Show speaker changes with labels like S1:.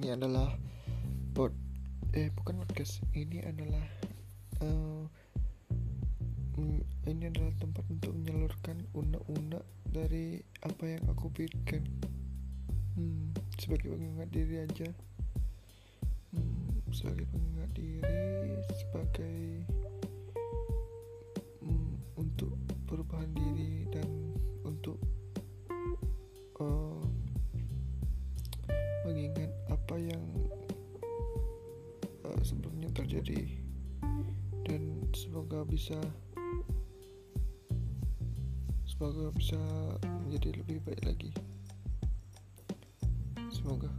S1: ini adalah pod eh bukan podcast. Ini adalah uh, ini adalah tempat untuk menyalurkan unek-unek dari apa yang aku pikirkan. Hmm, sebagai pengingat diri aja. Hmm, sebagai pengingat diri sebagai hmm, untuk perubahan diri dan untuk uh, mengingat apa yang uh, sebelumnya terjadi. Dan semoga bisa semoga bisa menjadi lebih baik lagi. Semoga